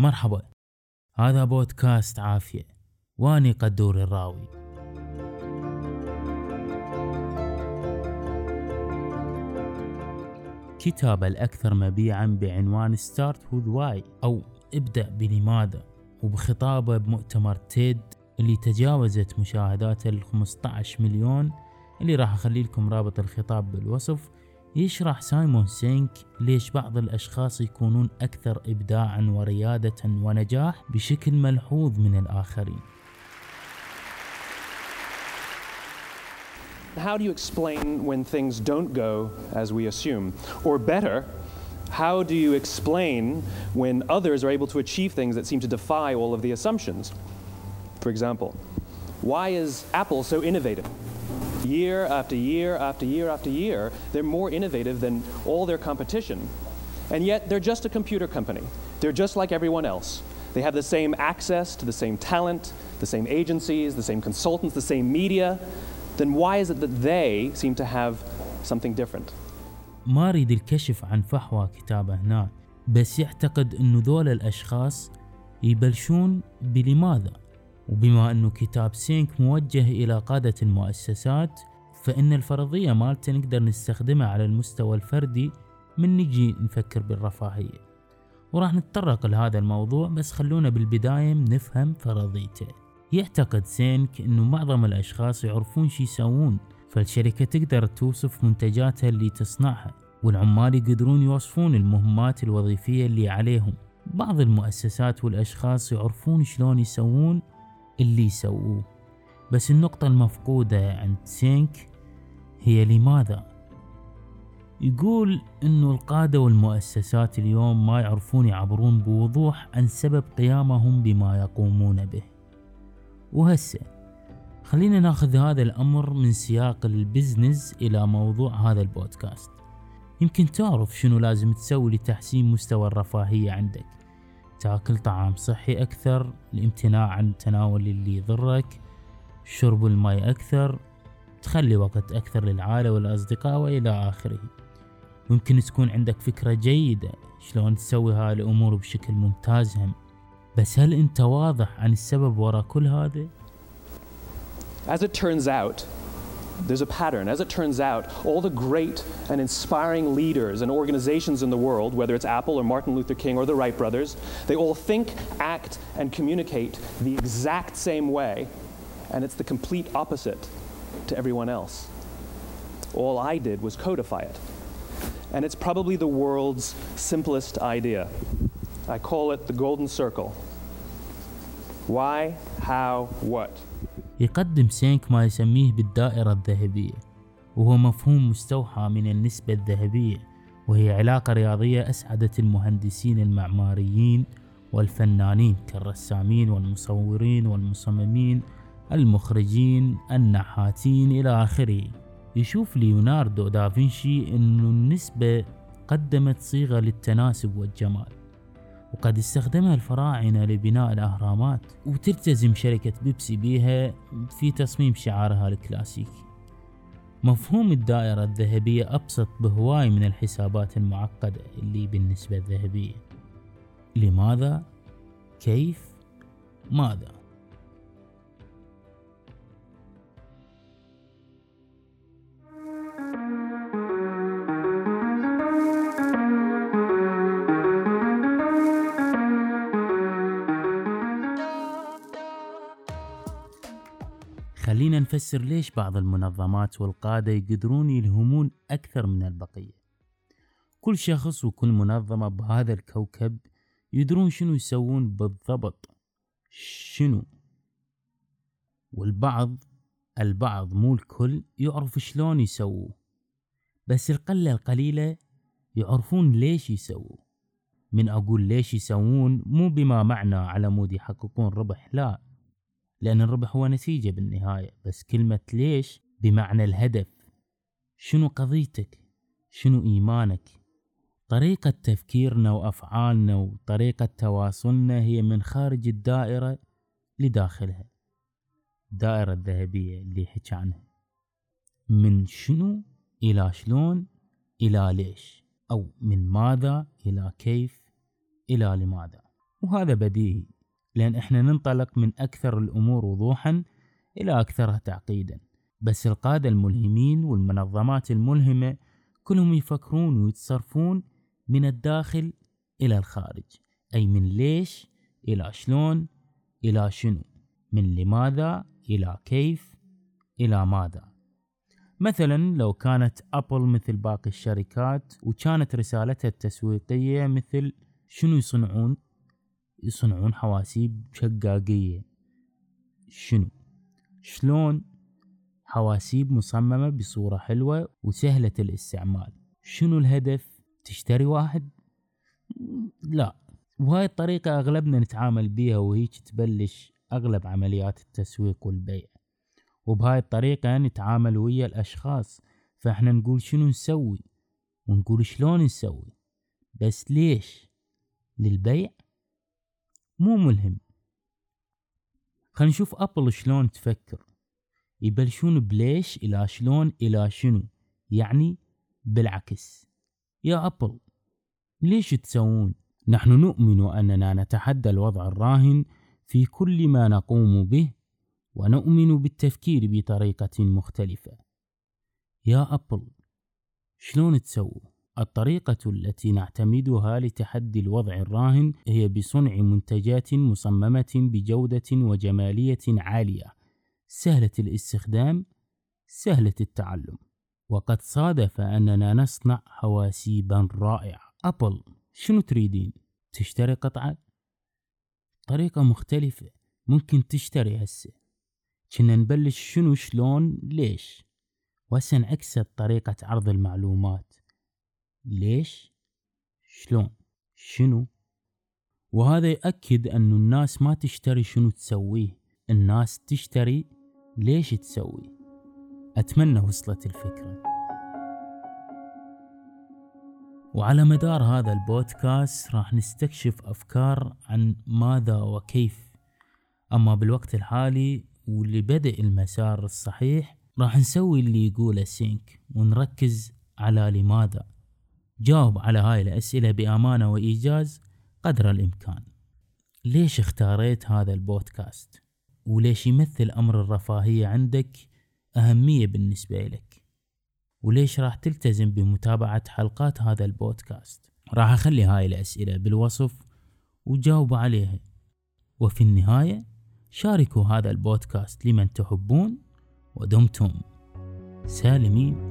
مرحبا. هذا بودكاست عافية. واني قدور الراوي. كتاب الأكثر مبيعا بعنوان Start with Why أو ابدأ بلماذا وبخطابه بمؤتمر تيد اللي تجاوزت مشاهداته ال 15 مليون اللي راح أخلي لكم رابط الخطاب بالوصف. يشرح سايمون سينك ليش بعض الأشخاص يكونون أكثر إبداعا وريادة ونجاح بشكل ملحوظ من الآخرين How do you explain when things don't go as we assume? Or better, how do you explain when others are able to achieve things that seem to defy all of the assumptions? For example, why is Apple so innovative? Year after year after year after year, they're more innovative than all their competition. And yet, they're just a computer company. They're just like everyone else. They have the same access to the same talent, the same agencies, the same consultants, the same media. Then why is it that they seem to have something different? ما اريد الكشف عن فحوى كتابه هنا بس يعتقد انه ذول الاشخاص يبلشون بلماذا وبما أنه كتاب سينك موجه إلى قادة المؤسسات فإن الفرضية مالته نقدر نستخدمها على المستوى الفردي من نجي نفكر بالرفاهية. وراح نتطرق لهذا الموضوع بس خلونا بالبداية نفهم فرضيته. يعتقد سينك إنه معظم الأشخاص يعرفون شي يسوون فالشركة تقدر توصف منتجاتها اللي تصنعها والعمال يقدرون يوصفون المهمات الوظيفية اللي عليهم. بعض المؤسسات والأشخاص يعرفون شلون يسوون اللي يسووه. بس النقطة المفقودة عند سينك هي لماذا؟ يقول إنه القادة والمؤسسات اليوم ما يعرفون يعبرون بوضوح عن سبب قيامهم بما يقومون به. وهسه خلينا ناخذ هذا الأمر من سياق ال business إلى موضوع هذا البودكاست. يمكن تعرف شنو لازم تسوي لتحسين مستوى الرفاهية عندك. تاكل طعام صحي أكثر الامتناع عن تناول اللي يضرك شرب الماء أكثر تخلي وقت أكثر للعائلة والأصدقاء وإلى آخره ممكن تكون عندك فكرة جيدة شلون تسوي هاي الأمور بشكل ممتاز هم بس هل أنت واضح عن السبب وراء كل هذا؟ As it turns out, there's a pattern. As it turns out, all the great and inspiring leaders and organizations in the world, whether it's Apple or Martin Luther King or the Wright brothers, they all think, act, and communicate the exact same way, and it's the complete opposite to everyone else. All I did was codify it. And it's probably the world's simplest idea. I call it the golden circle. Why, how, what? يقدم سينك ما يسميه بالدائرة الذهبية وهو مفهوم مستوحى من النسبة الذهبية وهي علاقة رياضية أسعدت المهندسين المعماريين والفنانين كالرسامين والمصورين والمصممين المخرجين النحاتين إلى آخره. يشوف ليوناردو دافنشي أن النسبة قدمت صيغة للتناسب والجمال. وقد استخدمها الفراعنة لبناء الأهرامات وتلتزم شركة بيبسي بيها في تصميم شعارها الكلاسيكي مفهوم الدائرة الذهبية أبسط بهواي من الحسابات المعقدة اللي بالنسبة الذهبية لماذا؟ كيف؟ ماذا؟ خلينا نفسر ليش بعض المنظمات والقادة يقدرون يلهمون أكثر من البقية. كل شخص وكل منظمة بهذا الكوكب يدرون شنو يسوون بالضبط. شنو؟ والبعض البعض مو الكل يعرف شلون يسووه. بس القلة القليلة يعرفون ليش يسووا من أقول ليش يسوون مو بما معنى على مود يحققون ربح لا. لأن الربح هو نتيجة بالنهاية. بس كلمة ليش؟ بمعنى الهدف. شنو قضيتك؟ شنو إيمانك؟ طريقة تفكيرنا وأفعالنا وطريقة تواصلنا هي من خارج الدائرة لداخلها. الدائرة الذهبية اللي حكى عنها. من شنو إلى شلون إلى ليش؟ أو من ماذا إلى كيف إلى لماذا؟ وهذا بديهي. لأن إحنا ننطلق من أكثر الأمور وضوحا إلى أكثرها تعقيدا. بس القادة الملهمين والمنظمات الملهمة كلهم يفكرون ويتصرفون من الداخل إلى الخارج. أي من ليش؟ إلى شلون؟ إلى شنو؟ من لماذا؟ إلى كيف؟ إلى ماذا؟ مثلا لو كانت أبل مثل باقي الشركات وكانت رسالتها التسويقية مثل شنو يصنعون؟ يصنعون حواسيب شقاقية. شنو؟ شلون حواسيب مصممة بصورة حلوة وسهلة الاستعمال؟ شنو الهدف؟ تشتري واحد؟ لا. وهاي الطريقة أغلبنا نتعامل بيها وهيك تبلش أغلب عمليات التسويق والبيع. وبهاي الطريقة نتعامل ويا الأشخاص فإحنا نقول شنو نسوي؟ ونقول شلون نسوي؟ بس ليش؟ للبيع؟ مو ملهم. خلينا نشوف أبل شلون تفكر. يبلشون بليش إلى شلون إلى شنو؟ يعني بالعكس. يا أبل ليش تسوون؟ نحن نؤمن أننا نتحدى الوضع الراهن في كل ما نقوم به ونؤمن بالتفكير بطريقة مختلفة. يا أبل شلون تسووا؟ الطريقة التي نعتمدها لتحدي الوضع الراهن هي بصنع منتجات مصممة بجودة وجمالية عالية. سهلة الاستخدام سهلة التعلم. وقد صادف أننا نصنع حواسيبا رائعة. أبل شنو تريدين؟ تشتري قطعة؟ طريقة مختلفة. ممكن تشتري هسه. كنا نبلش شنو شلون ليش؟ وهسه طريقة عرض المعلومات. ليش؟ شلون؟ شنو؟ وهذا يأكد أنه الناس ما تشتري شنو تسويه. الناس تشتري ليش تسوي. أتمنى وصلت الفكرة. وعلى مدار هذا البودكاست راح نستكشف أفكار عن ماذا وكيف. أما بالوقت الحالي واللي بدأ المسار الصحيح راح نسوي اللي يقوله سينك ونركز على لماذا. جاوب على هاي الأسئلة بأمانة وإيجاز قدر الإمكان. ليش اختاريت هذا البودكاست؟ وليش يمثل أمر الرفاهية عندك أهمية بالنسبة لك؟ وليش راح تلتزم بمتابعة حلقات هذا البودكاست؟ راح أخلي هاي الأسئلة بالوصف وجاوبوا عليها. وفي النهاية شاركوا هذا البودكاست لمن تحبون ودمتم سالمين.